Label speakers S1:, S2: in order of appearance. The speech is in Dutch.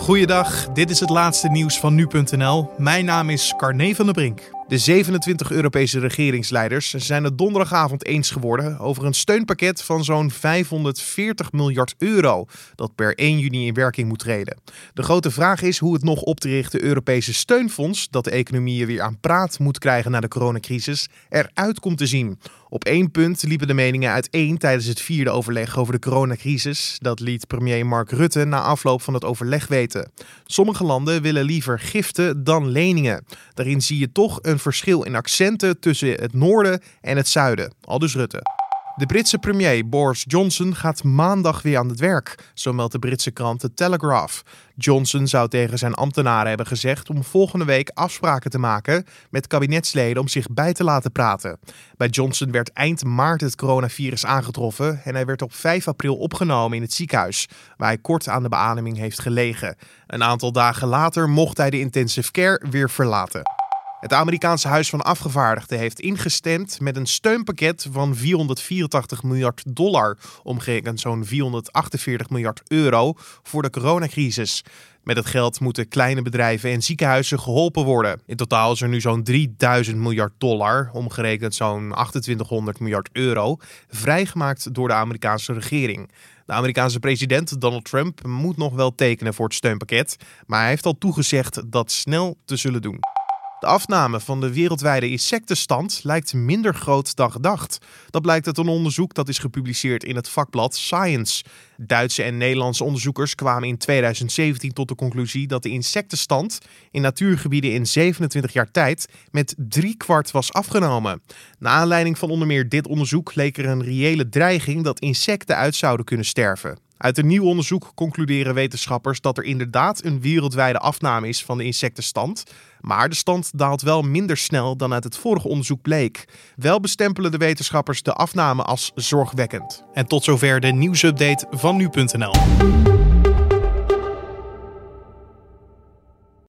S1: Goeiedag, dit is het laatste nieuws van nu.nl. Mijn naam is Carne van der Brink. De 27 Europese regeringsleiders zijn het donderdagavond eens geworden over een steunpakket van zo'n 540 miljard euro dat per 1 juni in werking moet treden. De grote vraag is hoe het nog op te richten Europese steunfonds dat de economieën weer aan praat moet krijgen na de coronacrisis eruit komt te zien. Op één punt liepen de meningen uiteen tijdens het vierde overleg over de coronacrisis. Dat liet premier Mark Rutte na afloop van het overleg weten. Sommige landen willen liever giften dan leningen. Daarin zie je toch een verschil in accenten tussen het noorden en het zuiden. Aldus Rutte. De Britse premier Boris Johnson gaat maandag weer aan het werk, zo meldt de Britse krant The Telegraph. Johnson zou tegen zijn ambtenaren hebben gezegd om volgende week afspraken te maken met kabinetsleden om zich bij te laten praten. Bij Johnson werd eind maart het coronavirus aangetroffen en hij werd op 5 april opgenomen in het ziekenhuis, waar hij kort aan de beademing heeft gelegen. Een aantal dagen later mocht hij de intensive care weer verlaten. Het Amerikaanse Huis van Afgevaardigden heeft ingestemd met een steunpakket van 484 miljard dollar, omgerekend zo'n 448 miljard euro, voor de coronacrisis. Met het geld moeten kleine bedrijven en ziekenhuizen geholpen worden. In totaal is er nu zo'n 3000 miljard dollar, omgerekend zo'n 2800 miljard euro, vrijgemaakt door de Amerikaanse regering. De Amerikaanse president Donald Trump moet nog wel tekenen voor het steunpakket, maar hij heeft al toegezegd dat snel te zullen doen. De afname van de wereldwijde insectenstand lijkt minder groot dan gedacht. Dat blijkt uit een onderzoek dat is gepubliceerd in het vakblad Science. Duitse en Nederlandse onderzoekers kwamen in 2017 tot de conclusie dat de insectenstand in natuurgebieden in 27 jaar tijd met drie kwart was afgenomen. Na aanleiding van onder meer dit onderzoek leek er een reële dreiging dat insecten uit zouden kunnen sterven. Uit een nieuw onderzoek concluderen wetenschappers dat er inderdaad een wereldwijde afname is van de insectenstand. Maar de stand daalt wel minder snel dan uit het vorige onderzoek bleek. Wel bestempelen de wetenschappers de afname als zorgwekkend. En tot zover de nieuwsupdate van nu.nl.